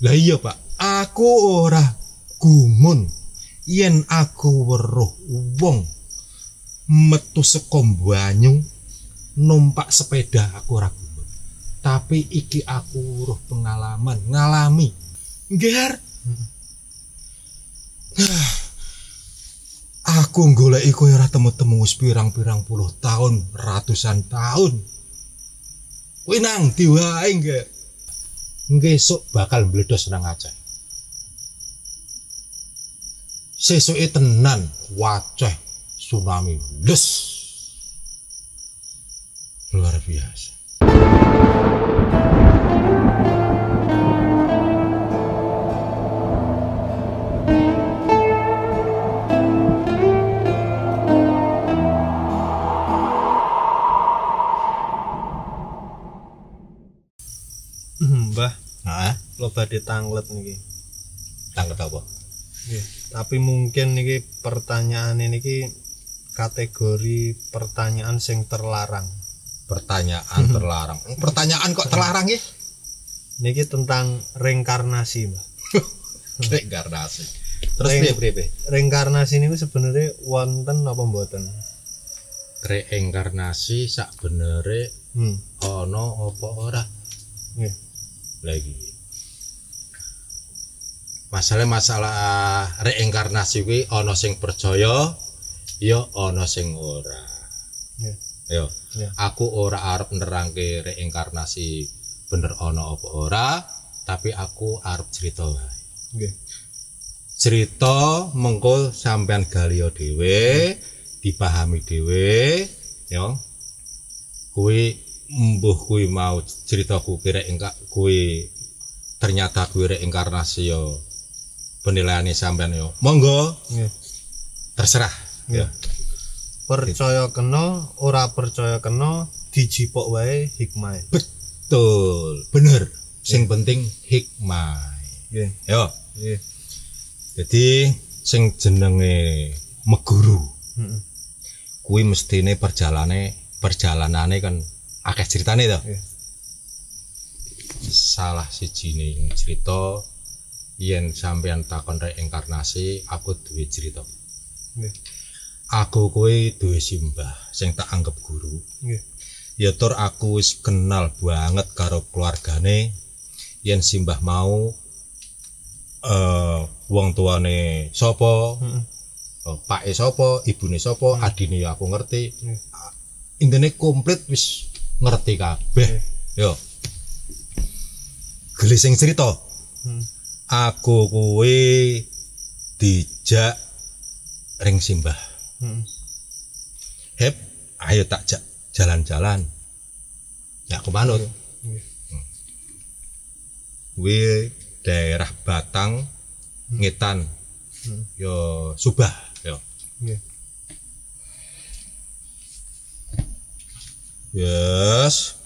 Lah iya, Pak. Aku ora gumun yen aku weruh wong metu saka numpak sepeda aku ora gumun. Tapi iki aku weruh pengalaman, ngalami. Har. Aku golek iku ora temu-temu wis pirang-pirang puluh tahun, ratusan tahun. Kuwi nang ndi wae nggih. Ngesuk bakal mbledos nang Aceh. Sesuke tenan waceh tsunami les. Luar biasa. Mbah, Nah, lo badhe tanglet niki. tangkep apa? Nggih. Tapi mungkin niki pertanyaan ini kategori pertanyaan sing terlarang. Pertanyaan terlarang. Pertanyaan kok terlarang ya? Niki tentang reinkarnasi, Mbah. Reinkarnasi. Terus Reng- piye piye piye? Reinkarnasi niku sebenarnya wonten apa mboten? Reinkarnasi sak benere Hmm. ana apa ora? Nggih. Lagi. Masalah masalah reinkarnasi kuwi ana sing percaya ya ana sing ora. Nggih. yo Ya. aku ora arep nerangke reinkarnasi bener ana apa ora tapi aku arep cerita wae. Cerita mengko sampean galio dhewe dipahami dhewe yo kuwi mbuh kuwi mau ceritaku kira engka kuwi ternyata kuwi reinkarnasi yo penilaiannya sampean yo monggo Nggih. terserah ya Percaya kena, ora percaya kena, dijipok wae hikmah. betul bener sing penting hikmah Nggih. yo Nggih. jadi sing jenenge meguru Heeh. kuwi mestine perjalane perjalanane kan akeh ceritane to. Nggih. Salah siji cerita yen sampean takon reinkarnasi, aku duwe cerita. Nggih. Aku kuwi duwe simbah sing tak anggap guru. Nggih. Ya tur aku wis kenal banget karo keluargane yen simbah mau eh wong tuane sapa, Heeh. eh, pake sapa, ibune sapa, adine ya aku ngerti. Nggih. intine komplit wis ngerti kabeh. Yo. Geli sing cerita. Hmm. aku kuwi dijak ring simbah. Heeh. hep ayo tak jak jalan-jalan. Ya aku manut. Nggih. kuwi daerah Batang Ngetan. Hmm. yo Subah yo. Nggih. Yes.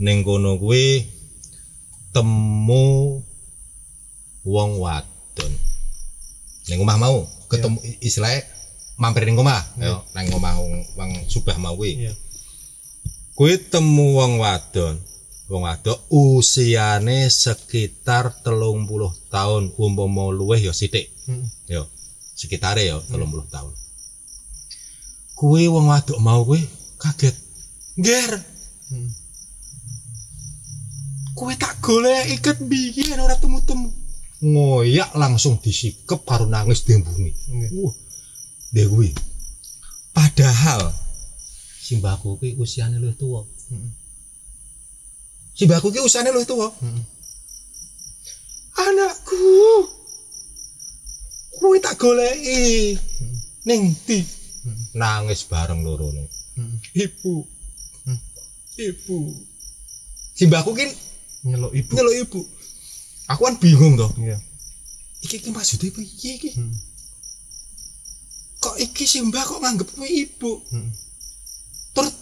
Ning kono kuwi temu wong wadon. Ning omah mau ketemu istilahnya mampir ning omah, yo nang omah wong Subah mau kuwi. Iya. Kuwi temu wong wadon. Wong wadon usiane sekitar telung puluh tahun umpama luwih ya sithik. Heeh. Yo, sekitare yo 30 tahun. Kuwi wong wadok mau kuwi kaget. Heeh. kuwi tak golek iket biyen ora temu-temu. Ngoyak langsung disikep karo nangis dembungi. Nggih. Wah, deh kuwi. Padahal simbahku kuwi usiane luwih tuwa. Heeh. Simbahku kuwi usiane luwih tuwa. Heeh. Anakku. Kuwi tak goleki. Ning ndi? Nangis bareng lorone. Heeh. Ibu. Hmm. Ibu. Simbahku ki Nyeluk ibu. nyeluk ibu. Aku kan bingung toh. Iya. Iki iki maksudnya piye iki? Heeh. Kok iki simbah kok nganggep kuwi ibu? Heeh. Terus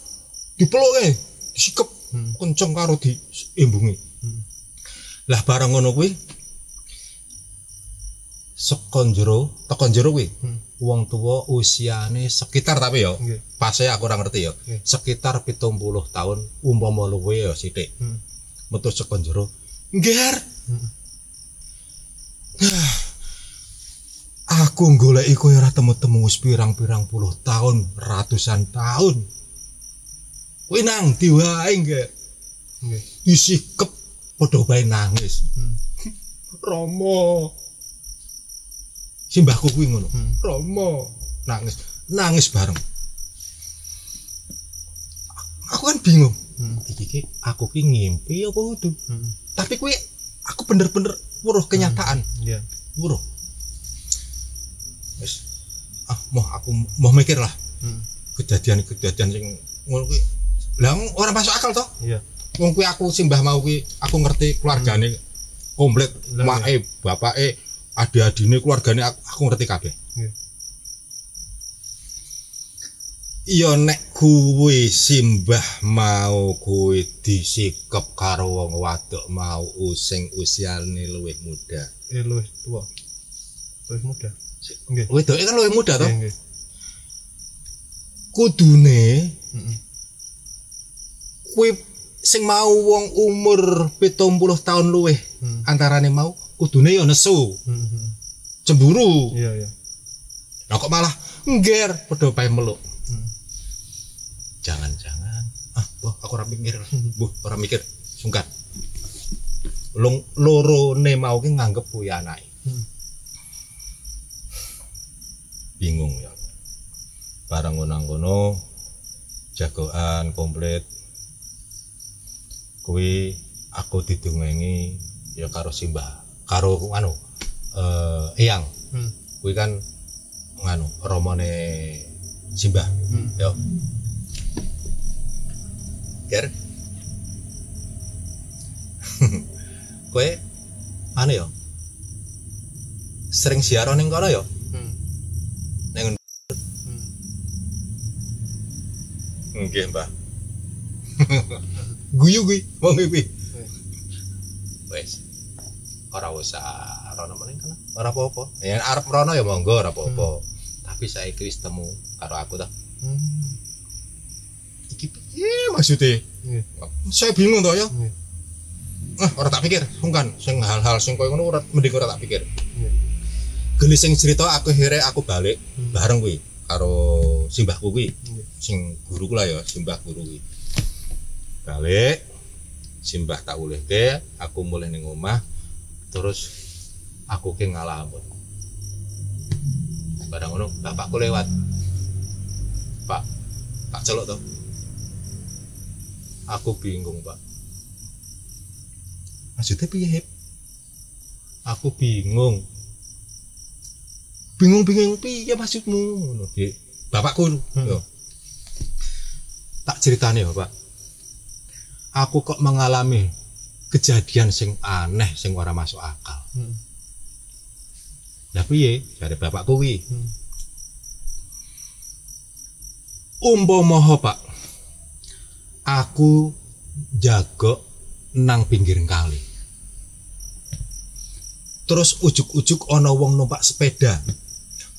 dipeluke, disikep Hmm. kenceng karo diimbungi. Hmm. Lah bareng ngono kuwi sekon jero, kuwi. Hmm. Wong tuwa usiane sekitar tapi yo, Nggih. pase aku ora ngerti yo. Nggih. Sekitar 70 tahun umpama luwe yo sithik. Heeh. Metu sekon jero. Ngger. Heeh. Aku golek iku ora temu-temu wis pirang-pirang puluh tahun, ratusan tahun. Kuwi nang ndi wae nggih. Nggih. Disikep padha bae nangis. Hmm. Romo. Simbahku kuwi ngono. Hmm. Romo nangis, nangis bareng. Aku kan bingung. Hmm. Iki ki aku ki ngimpi apa kudu? Hmm. Tapi kuwi aku bener-bener weruh kenyataan, Iya. weruh. Wis ah mau aku mau mikir lah Hmm. kejadian-kejadian sing ngono kuwi. Lah ora masuk akal toh? Iya. Wong kuwi aku simbah mau kuwi aku ngerti keluargane komplit, Lah, make, bapake, adik-adine keluargane aku, aku ngerti kabeh. Iya. Iya nek kuwi simbah mau kuwi disikep karo wong wadok mau sing usiane luwih muda. Eh luwih tua. Luwih muda. Nggih. Wedoke kan luwih muda? Nggih, nggih. Kudune kuwi sing mau wong umur 70 tahun luwih Hmm. antarane mau kudune ya nesu, Hmm, cemburu. Iya, iya. Lah kok malah ngger padha pae meluk. Hmm. Jangan-jangan ah, wah aku ora mikir. Bu, ora mikir. Sungkan. Long lorone mau ki nganggep kuwi anake. Hmm. Bingung ya. Barang ngono-ngono jagoan komplit kuwi aku didungengi ya karo simbah karo anu eh eyang. Hmm. kuwi kan nganu romone simbah. Hmm. yo. Ger? Kowe anu yo? Sering siaran ning kono yo? Hmm. ning Hmm. nggih mbah. Guyu kuwi wong kuwi wis ora usah rono meneng kana ora apa-apa ya arep rono ya monggo ora apa-apa tapi saiki wis temu karo aku ta Hmm. iki piye maksudnya Nggih. saya bingung toh ya Nggih. ah ora tak pikir sungkan sing hal-hal sing koyo ngono ora mending ora tak pikir Nggih. geni sing cerita aku akhirnya aku balik Hmm. bareng kuwi karo simbahku kuwi Nggih. sing guruku lah ya simbah guru kuwi balik simbah tak ulehke aku mulai ning omah terus aku ke ngalamun barang ngono bapakku lewat. Pak tak celok tuh aku bingung pak. Maksudnya piye aku bingung. Bingung bingung piye maksudmu? Ngono bapakku Hmm. yo. Tak ceritane bapak. Aku kok mengalami kejadian sing aneh sing ora masuk akal Hmm. lah piye dari bapakku kuwi Hmm. umpama pak aku jago nang pinggir kali terus ujuk-ujuk ana wong numpak sepeda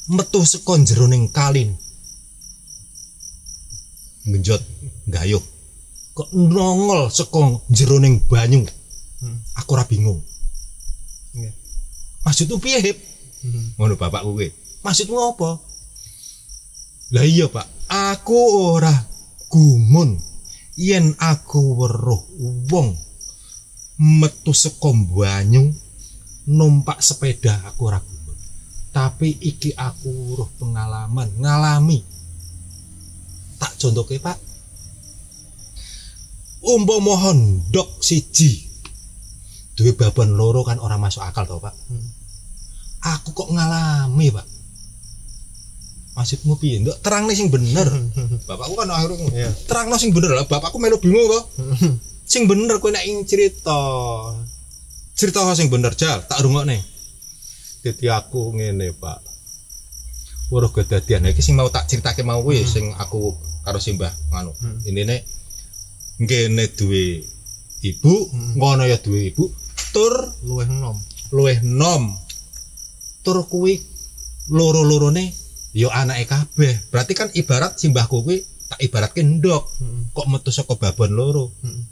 metu saka jeroning kali ngenjot gayuh kok nongol saka jeroning banyu. Aku ora bingung. Nggih. maksudmu piye Hip? Hmm. ngono bapakku kuwi maksudmu apa? Lah iya pak. Aku ora gumun. Yen aku weruh wong metu saka banyu numpak sepeda aku ora gumun. Tapi iki aku weruh pengalaman ngalami. Tak contohke pak. Umpama hondok siji duwe baban loro kan ora masuk akal to pak. Hmm. aku kok ngalami pak? Maksudmu piye? Nduk terang sing bener. Bapakku kan akhirnya Iya. terang sing bener lah. Bapakku melu bingung kok sing bener kowe nek ing cerita cerita sing bener jal? Tak rungokne? Dadi aku ngene pak. Weruh kedadian iki sing mau tak critake mau kuwi sing aku karo simbah nganu. Hmm. ini nek ngene duwe ibu Hmm. ngono ya duwe ibu tur Luwih enom. luwih nom tur kuwi loro-lorone ya anake kabeh berarti kan ibarat simbahku kuwi tak ibaratke ndok Hmm. kok metu saka babon loro Hmm.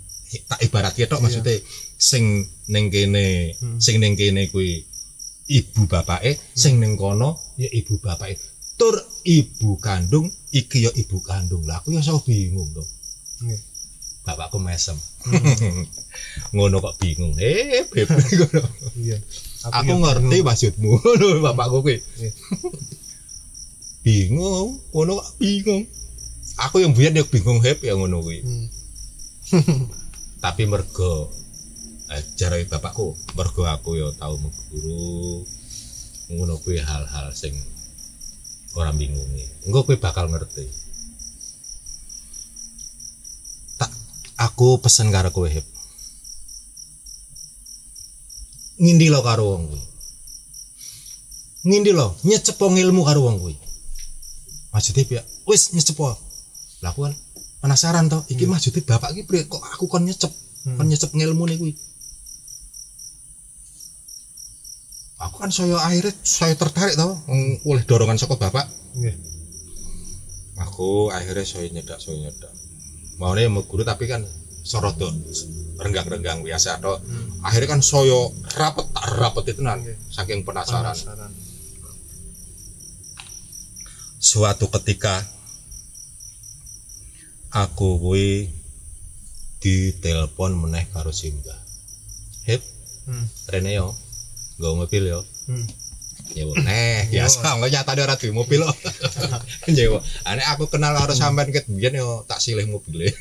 tak ibaratke tok Iya. maksudnya sing ning kene Hmm. sing ning kene kuwi ibu bapake sing ning kono ya ibu bapake tur ibu kandung iki ya ibu kandung lah aku ya so bingung to Nggih. Bapakku mesem. Ngono kok bingung. Eh beb ngono. Iya. aku ngerti maksudmu. Ngono bapakku kuwi. Iya. bingung. Ngono kok bingung. Aku yang biyen ya bingung hep ya ngono kuwi. Hmm. tapi mergo eh, bapakku mergo aku ya tau guru ngono kuwi hal-hal sing orang bingungi engko kuwi bakal ngerti aku pesen karo kowe hep ngindi lo karo wong kuwi. Ngindi lo nyecepo ilmu karo wong kuwi. Maksudnya piye wis nyecepo lah aku kan penasaran toh iki maksudnya bapak iki priye kok aku kon nyecep? Kon nyecep ngilmu nih kuwi. Aku kan saya akhirnya saya tertarik tau mm, oleh dorongan saka bapak. Nggih. aku akhirnya saya nyedak saya nyedak maunya mau guru tapi kan sorodo renggang-renggang biasa toh akhirnya kan saya rapet tak rapet itu nan Oke. saking penasaran Penasaran. suatu ketika aku kuwi ditelepon meneh karo Simbah Hep Hmm. Rene yo nggo mobil yo Hmm. Nyewa neh biasa. Nggak nyata ora duwe mobil kok nyewa ane aku kenal karo sampean ket biyen yo tak silih mobile.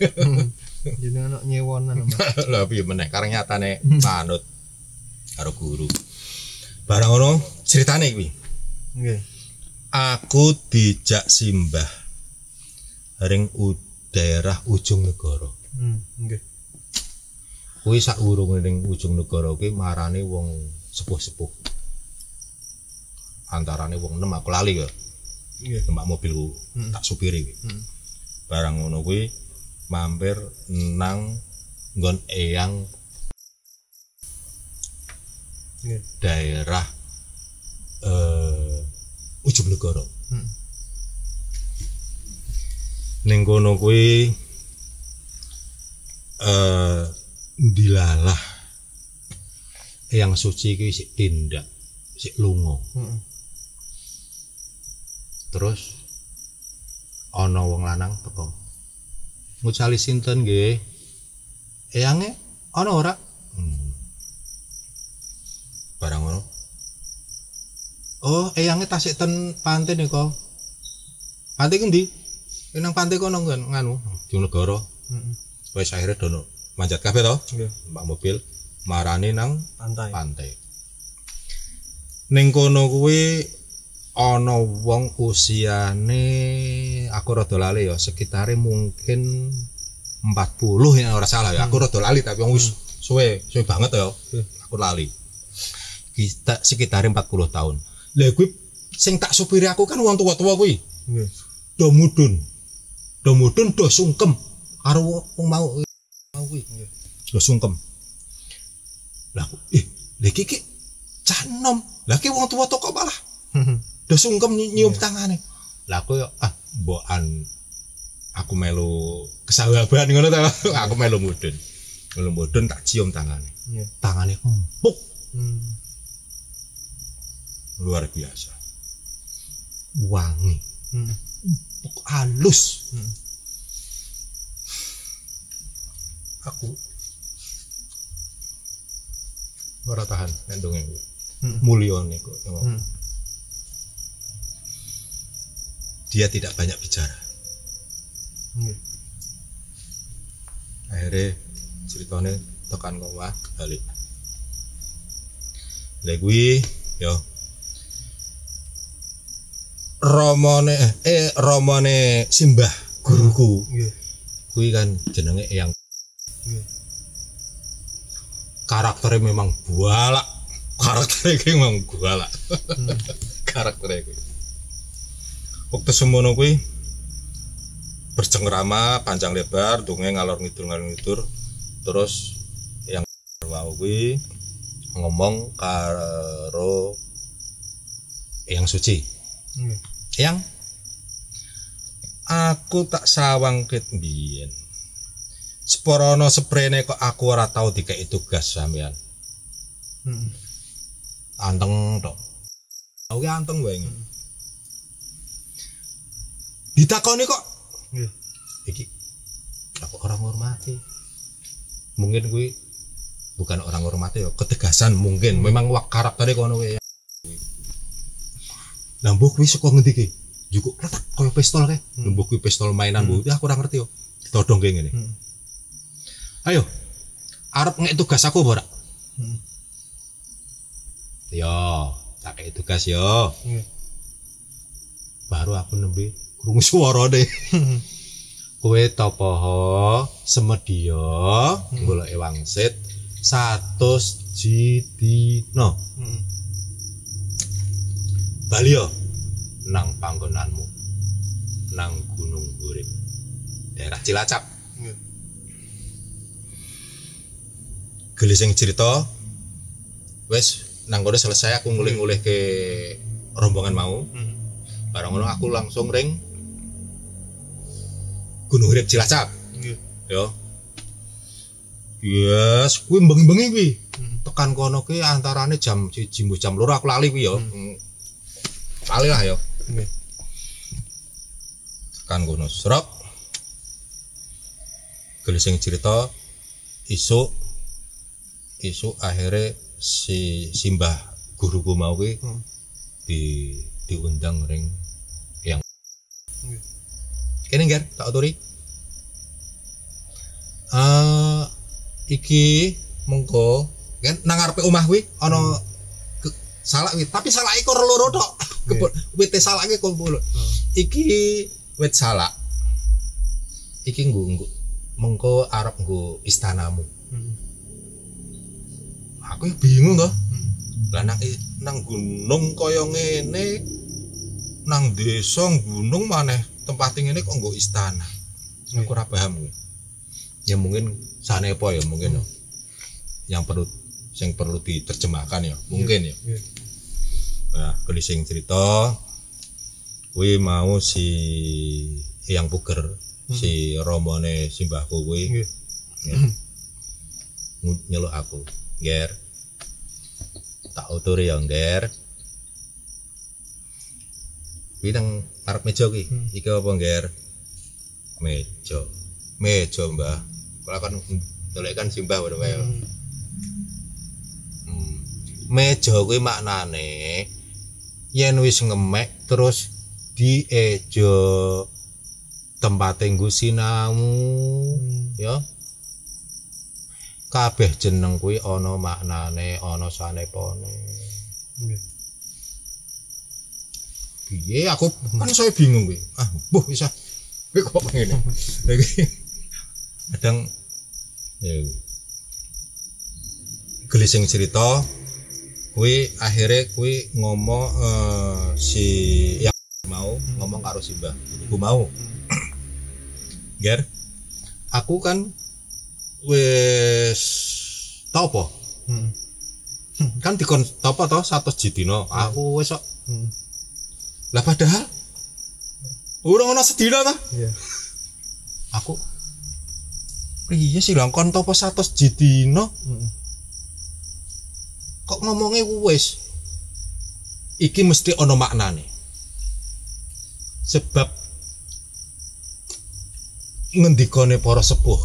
Jadi anak nyewonan lha piye meneh? Kareng nyatane manut karo guru. Barang ngono ceritane kuwi Nggih. aku dijak simbah ring u daerah ujung negara. Hmm. Nggih. kuwi sak urung ring ujung negara kuwi marani wong sepuh-sepuh antarane wong enam aku lali ya Nggih. numpak mobil Hmm. tak supiri kuwi Hmm. barang ngono kuwi mampir nang nggon eyang Nggih. daerah eh ujung negara Hmm. ning kono kuwi eh dilalah yang suci kuwi sik tindak sik lunga Hmm. Terus ana wong lanang teko ngucali sinten nggih eyange ana ora hmm. barang ngono oh eyange tasik ten pantai nika pantai ku ndi Eh, nang pantai kono nganu di negara Hmm. wis akhirnya dono manjat kabeh to Nggih. mbak mobil marani nang Pantai. pantai. Ning kono kuwi ana wong usiane aku rada lali ya sekitare mungkin 40 ya ora salah ya. Aku rada lali tapi wong wis suwe, suwe banget ya. Aku lali. Kita sekitare 40 tahun. Lah kuwi sing tak supiri aku kan wong tua-tua kuwi. Nggih. Do mudun. Do mudun do sungkem karo wong mau mau kuwi. Nggih. Do sungkem. Lah aku, eh, lha iki ki cah enom. Lah ki wong tua kok malah do sungkem nyi- nyium tangane. Lah aku ah mbokan aku melu kesahaban ngono ta. aku melu mudun. Melu mudun tak cium tangane. Nggih. Tangane empuk Hmm. luar biasa. Wangi, Hmm. empuk halus. Hmm. Aku ora tahan nek dongeng kuwi. Hmm. Mulyane kok. Hmm. Dia tidak banyak bicara. Nggih. akhirnya ceritanya tekan ke omah balik kuwi yo romone eh romone simbah guruku Nggih. kuwi kan jenenge yang Nggih. karakternya memang bualak karakternya memang bualak Hmm. karakternya kuwi waktu semono kuwi bercengkrama panjang lebar dongeng ngalor ngidul ngalor ngidul terus yang mau kuwi ngomong karo yang suci. Nggih. yang aku tak sawang ket mbiyen. Seporono seprene kok aku ora tau dikei tugas sampean Hmm. anteng tok. Aku anteng wae ditakoni kok. Nggih. iki aku orang hormati? Mungkin gue bukan orang hormati ya ketegasan mungkin. Memang wak karakternya kono lah mbok kuwi saka ngendi ki juga letak koyo pistol kae. Hmm. mbok kuwi pistol mainan mbok. Aku ora ngerti yo. Ditodong kayak gini Hmm. ayo arep ngek tugas aku ora? Hmm. yo tak tugas yo. Nggih. Baru aku nembe krungu deh kowe topoho semedya golek wangsit satus jidina Hmm. bali yo nang panggonanmu nang gunung urip daerah Cilacap Nggih. geli sing cerita wes nang kono selesai aku ngulih-ngulih ke rombongan mau Hmm. Barang ngono aku langsung ring gunung urip Cilacap yo yes kuwi bengi-bengi kuwi Hmm. tekan kono kuwi antarane jam siji jam loro aku lali kuwi yo Hmm. lali lah yo Nggih. tekan kono serok gelising cerita isuk isuk akhirnya si simbah guruku mau Hmm. di diundang ring yang Nggih. kene nger tak aturi eh iki mengko kan nang ngarepe omah kuwi ana ke- salak kuwi. Tapi salak iku loro tok. Kebon wite salak iki kumpul iki wit salak. Iki nggo mengko arep nggo istanamu. Hmm. aku bingung toh. Hmm. lah nang nang gunung kaya ngene nang desa gunung maneh tempat ngene kok nggo istana. Aku ora paham. Ya mungkin sanepo ya mungkin ya. yang perlu yang perlu diterjemahkan ya mungkin ya. Nggih. nah kelising cerita. Kuwi mau si yang puger si romone simbahku kuwi. Nggih. ya. Nyeluk aku ger. Tak uturi ya ger kuwi nang arep meja kuwi Hmm. iki apa ger meja meja mbah kalau kan dolek kan simbah kayak Hmm. Hmm. meja kuwi maknane yen wis ngemek terus diejo tempat nggo sinau Hmm. ya kabeh jeneng kuwi ana maknane ana sanepone Nggih. Piye aku kan saya bingung kuwi ah buh bisa. Kuwi kok ngene? Kadang ya gelising cerita kuwi akhirnya kuwi ngomong eh, si yang mau ngomong karo si mbah. Ibu mau. Ger aku kan wis tau apa? Hmm. kan dikon tau apa toh? Satu jidino aku Hmm. Lah padahal urung ana sedina ta? Iya. aku iya sih lah kon topo satu jidino kok ngomongnya wis iki mesti ono maknane. Sebab ngendikane para sepuh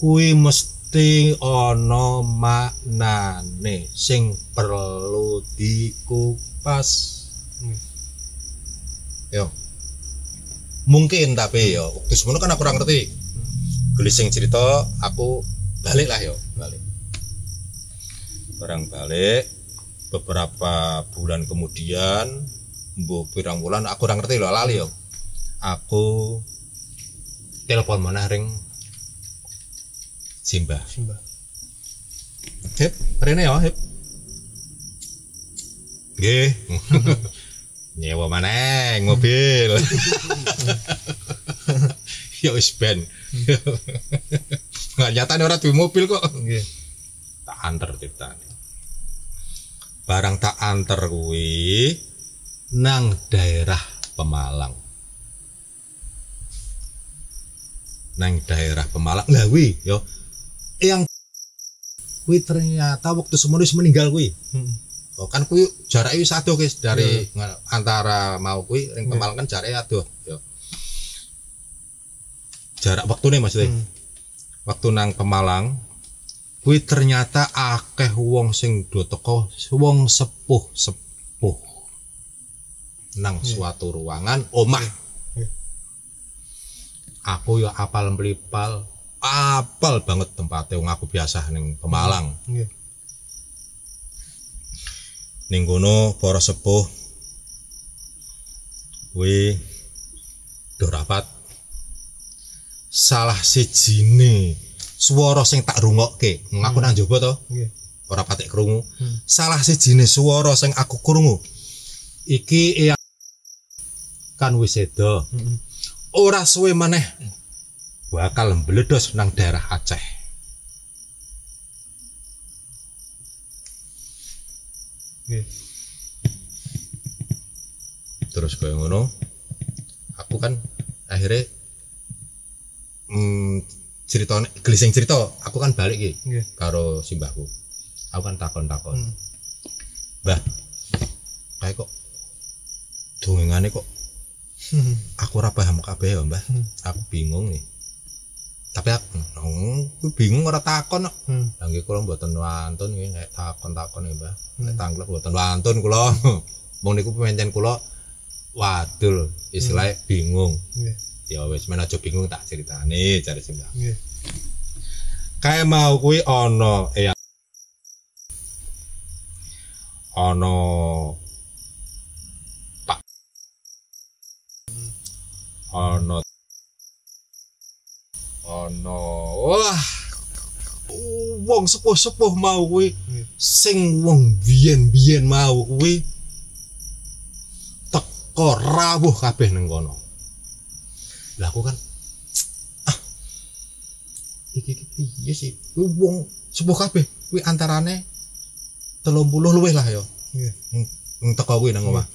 kuwi mesti ono maknane sing perlu dikupas Hmm. yo mungkin tapi yo waktu kan aku kurang ngerti gelising cerita aku balik lah yo balik barang balik beberapa bulan kemudian bu pirang bulan aku kurang ngerti loh lali yo aku telepon mana ring Simbah Simbah. Hip, rene ya, hip. Nggih. Nyewa maneh mobil. ya wis ben. Nggak nyata ora duwe mobil kok. Tak anter ceritane. Barang tak anter kuwi nang daerah Pemalang. Nang daerah Pemalang. Lah wi yo yang kuwi ternyata waktu wis meninggal kuwi Hmm. Oh, kan kuwi jaraknya wis adoh guys dari nga- antara mau kuwi ring Pemalang kan jaraknya adoh yo. Jarak waktunya maksudnya. Hmm. waktu nang Pemalang kuwi ternyata akeh wong sing do teko wong sepuh sepuh. Nang suatu ruangan omah. Iya. aku ya apal melipal apal banget tempatnya wong aku biasa ning Pemalang. Nggih. Ning kono para sepuh kuwi do rapat. Salah sijine swara sing tak rungokke. Aku nang jaba to? Nggih. ora patek krungu. Hmm. salah sijine swara sing aku krungu. Iki eyang kan wis seda Hmm. ora suwe maneh. Bakal mbledos nang daerah Aceh Nggih. terus kaya ngono aku kan akhirnya hmm, cerita gelising cerita aku kan balik iki Nggih. karo simbahku aku kan takon-takon Hmm. mbah kayak kok dongengane kok Hmm. aku ora paham kabeh ya mbah Hmm. aku bingung nih tapi aku hmm, aku bingung ora takon kok Hmm. Langge kula mboten wantun nggih nek takon-takon ya, Mbah. Nek Hmm. tanglet mboten wantun kula. Wong niku pemencen kula wadul, istilahnya bingung. Nggih. Ya wis men aja bingung tak critane cari sing Mbah. Nggih. Kae mau kuwi ana ya ana Pak ana ana wah wong sepuh-sepuh mau kuwi Nggih. sing wong biyen-biyen mau kuwi teko rawuh kabeh ning kono. Lah aku kan ah iki piye sih? Wong sepuh kabeh kuwi antarane 30 luwih lah ya. Nggih. Wong- Wong teko kuwi nang omah.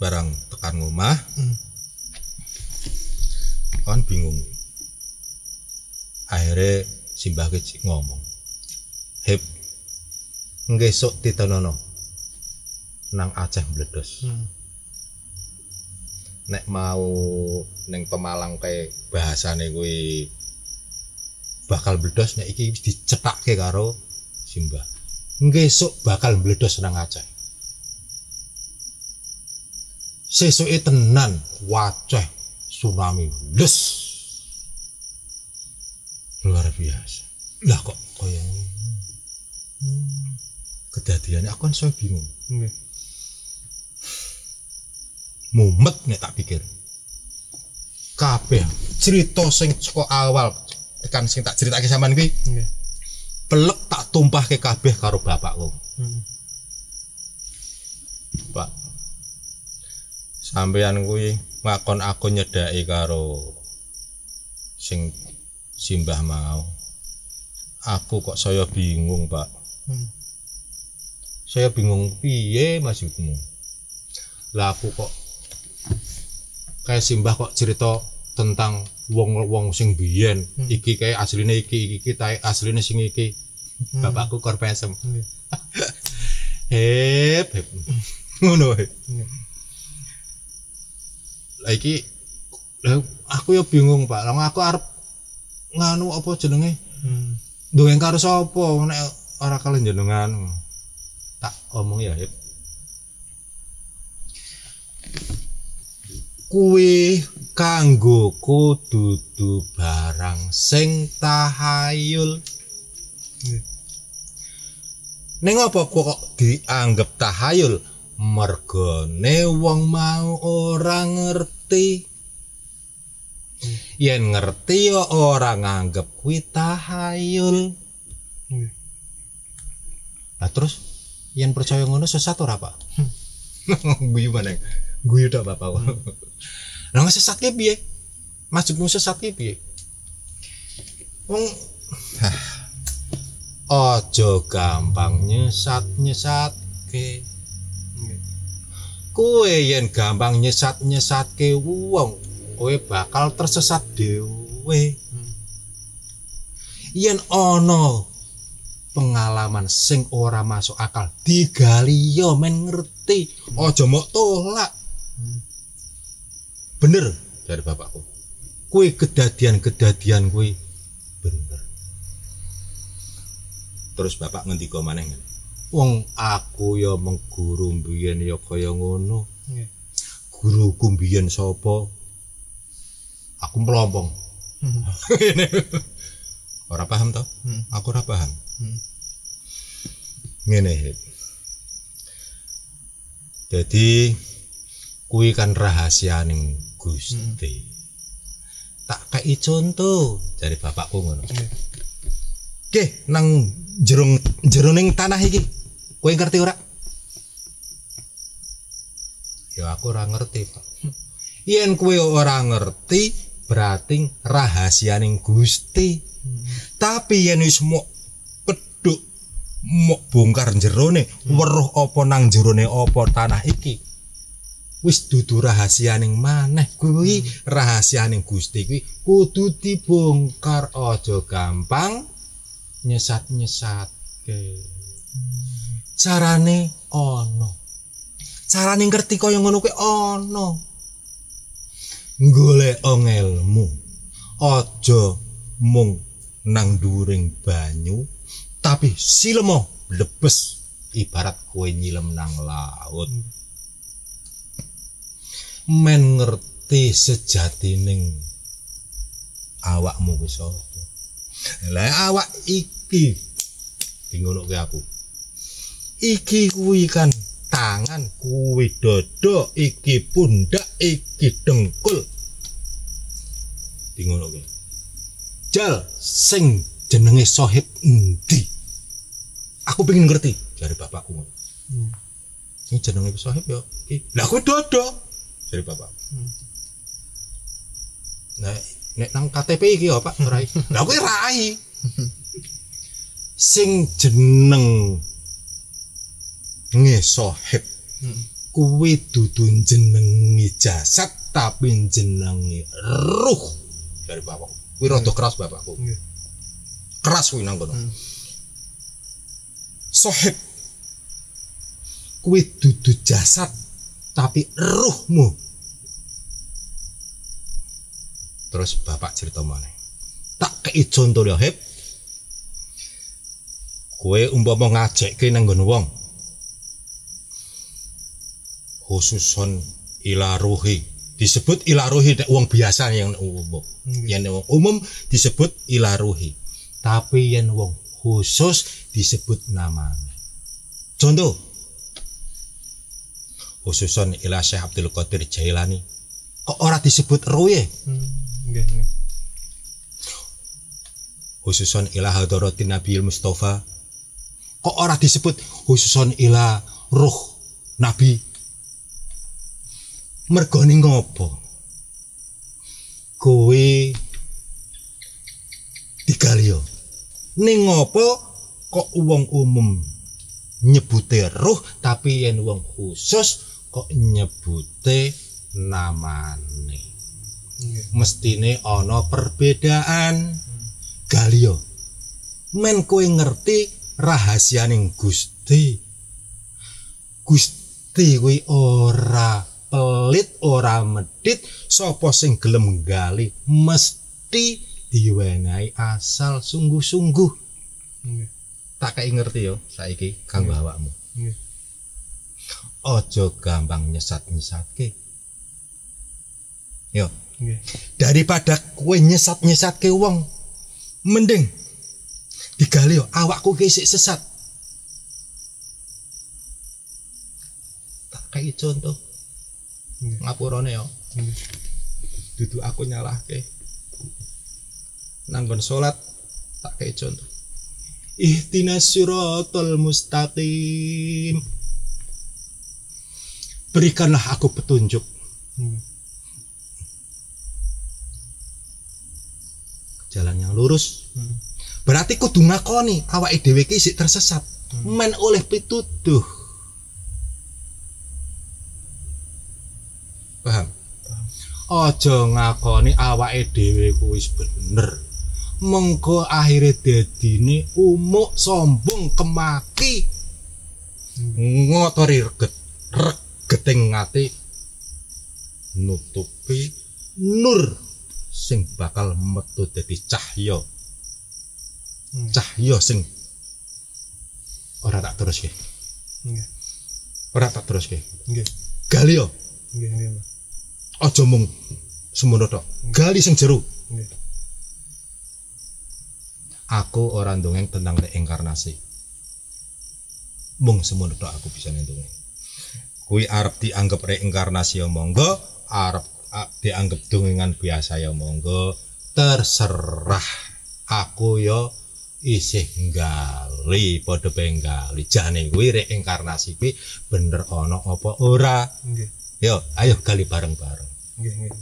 Barang tekan omah, Hmm. Bingung. Akhirnya simbah kecil ngomong hep ngesuk titenono nang Aceh meledos Hmm. nek mau neng Pemalang kayak bahasane kuwi bakal meledos nek iki wis dicetakke karo simbah ngesuk bakal meledos nang Aceh. Sesuke tenan waceh tsunami les luar biasa lah kok kaya ngono hmm. kedadiannya aku kan saya bingung Nggih. mumet nek tak pikir kabeh cerita sing saka awal tekan sing tak critake sampean kuwi Nggih. pelek tak tumpahke kabeh karo bapakku Hmm. Sampean kuwi ngakon aku nyedaki karo sing simbah mau. Aku kok saya bingung Pak. Hmm. saya bingung piye maksudmu? Lah aku kok kayak simbah kok cerita tentang wong-wong sing biyen. Hmm. iki kayak asline iki iki kita asline sing iki. Hmm. bapakku korpesem. Nggih. hep hep ngono lah aku ya bingung Pak lah aku arep nganu apa jenenge Hmm. dongeng karo sapa nek ora kalian jenengan tak omong ya hep kuwi kanggoku dudu barang sing tahayul Nggih. Ning apa kok dianggep tahayul? Mergone wong mau ora ngerti. Yen ngerti ya ora nganggep kuwi tahayul. Lah terus yen percaya ngono sesat ora, Pak? Guyu maneh. Guyu tok Bapak. Lah nggak sesat ki piye? Maksudmu sesat ki piye? Wong Ojo gampang nyesat-nyesatke. Nggih. Kowe yen gampang nyesat-nyesatke wong, kowe bakal tersesat dhewe. Yen ana pengalaman sing ora masuk akal digali yo men ngerti. Aja mok tolak. Bener? Dari bapakku. Kue kedadian-kedadian kue bener. Terus bapak ngendika maneh ngene wong aku ya mengguru mbiyen ya kaya ngono Nggih. guruku mbiyen sapa aku melompong Hmm. ora paham toh Hmm. aku ora paham Hmm. ngene jadi kuwi kan rahasianing Gusti tak kei contoh dari bapakku ngono Nggih. Oke, nang jerung jeroning tanah iki. Kowe ngerti ora? Ya aku ora ngerti, Pak. Yen kowe ora ngerti, berarti rahasianing Gusti. Tapi yen wis mok peduk mok bongkar jerone, weruh apa nang jerone apa tanah iki. Wis dudu rahasianing maneh kuwi rahasianing Gusti kuwi kudu dibongkar aja gampang nyesat-nyesat ke carane ono. Carane ngerti kaya ngono kuwi ono. Golek ngelmu aja mung nang dhuwuring banyu tapi silemo lebes ibarat kowe nyilem nang laut. Men ngerti sejatining awakmu wis apa lah awak iki dingonoke aku iki kuwi kan tangan kuwi dodo iki pundak iki dengkul. Dingonoke jal sing jenenge sohib endi. Aku pengen ngerti dari bapakku ngono. Hmm. ini jenenge sohib ya lah kuwi dodo dari bapak Hmm. nah nek nang KTP iki ya Pak rai lah kuwi rai sing jeneng ngesohib Hmm. kuwi dudu jenengi jasad tapi jenengi ruh. Dari bapakku. Kuwi rada keras bapakku. Nggih. keras kuwi nang kono. Hmm. sohib kuwi dudu jasad tapi ruhmu. Terus bapak cerita mana tak kei contoh ya heb kue umpama ngajak ke nang wong khususon ila ruhi disebut ila ruhi nek wong biasa yang umum yang wong umum disebut ila ruhi tapi yang wong khusus disebut namanya. Contoh. Khususon ila Syekh Abdul Qadir Jailani. Kok ora disebut ruhi Hmm. Nggih, nggih. khususon ila hadaratin Nabi Mustafa. Kok ora disebut khususon ila ruh Nabi mergoni ngopo? Kowe digalio ning ngopo kok wong umum nyebute ruh tapi yen wong khusus kok nyebute namane? Mestine ana perbedaan. Galio men kowe ngerti rahasianing Gusti? Gusti kuwi ora pelit ora medit sapa sing gelem gali mesti diwenehi asal sungguh-sungguh. Tak kayak ngerti yo saiki kanggo awakmu. Nggih. aja gampang nyesat-nyesatke yo. Daripada kue nyesat-nyesat ke wong mending digali yo awakku ki isih sesat. Tak kayak contoh Nggih. ngapurane yo. Nggih. dudu aku nyalahke. Nanggon salat tak kayak contoh. Ihdinas siratal mustaqim. Berikanlah aku petunjuk. Nggih. jalan yang lurus. Hmm. berarti kudu ngakoni awake dhewe ki isih tersesat. Men oleh pituduh aja ngakoni awake dhewe ku wis bener mengko akhire dadine umuk sombong kemaki ngotori reget regeting ngati nutupi nur sing bakal metu dadi cahya Hmm. cahya sing ora tak teruske Nggih. ora tak teruske Nggih. gali yo Nggih, nggih. Aja mung semono tok. Gali sing jero aku ora ndongeng tentang reinkarnasi. Mung semono tok aku bisa ndongeng. Kuwi arep dianggap reinkarnasi ya monggo arep a- dianggap dongengan biasa ya monggo terserah. Aku yo isih nggali padha penggali jane kuwi reinkarnasi kuwi bener ana apa ora? Nggih. yo ayo gali bareng-bareng Nggih.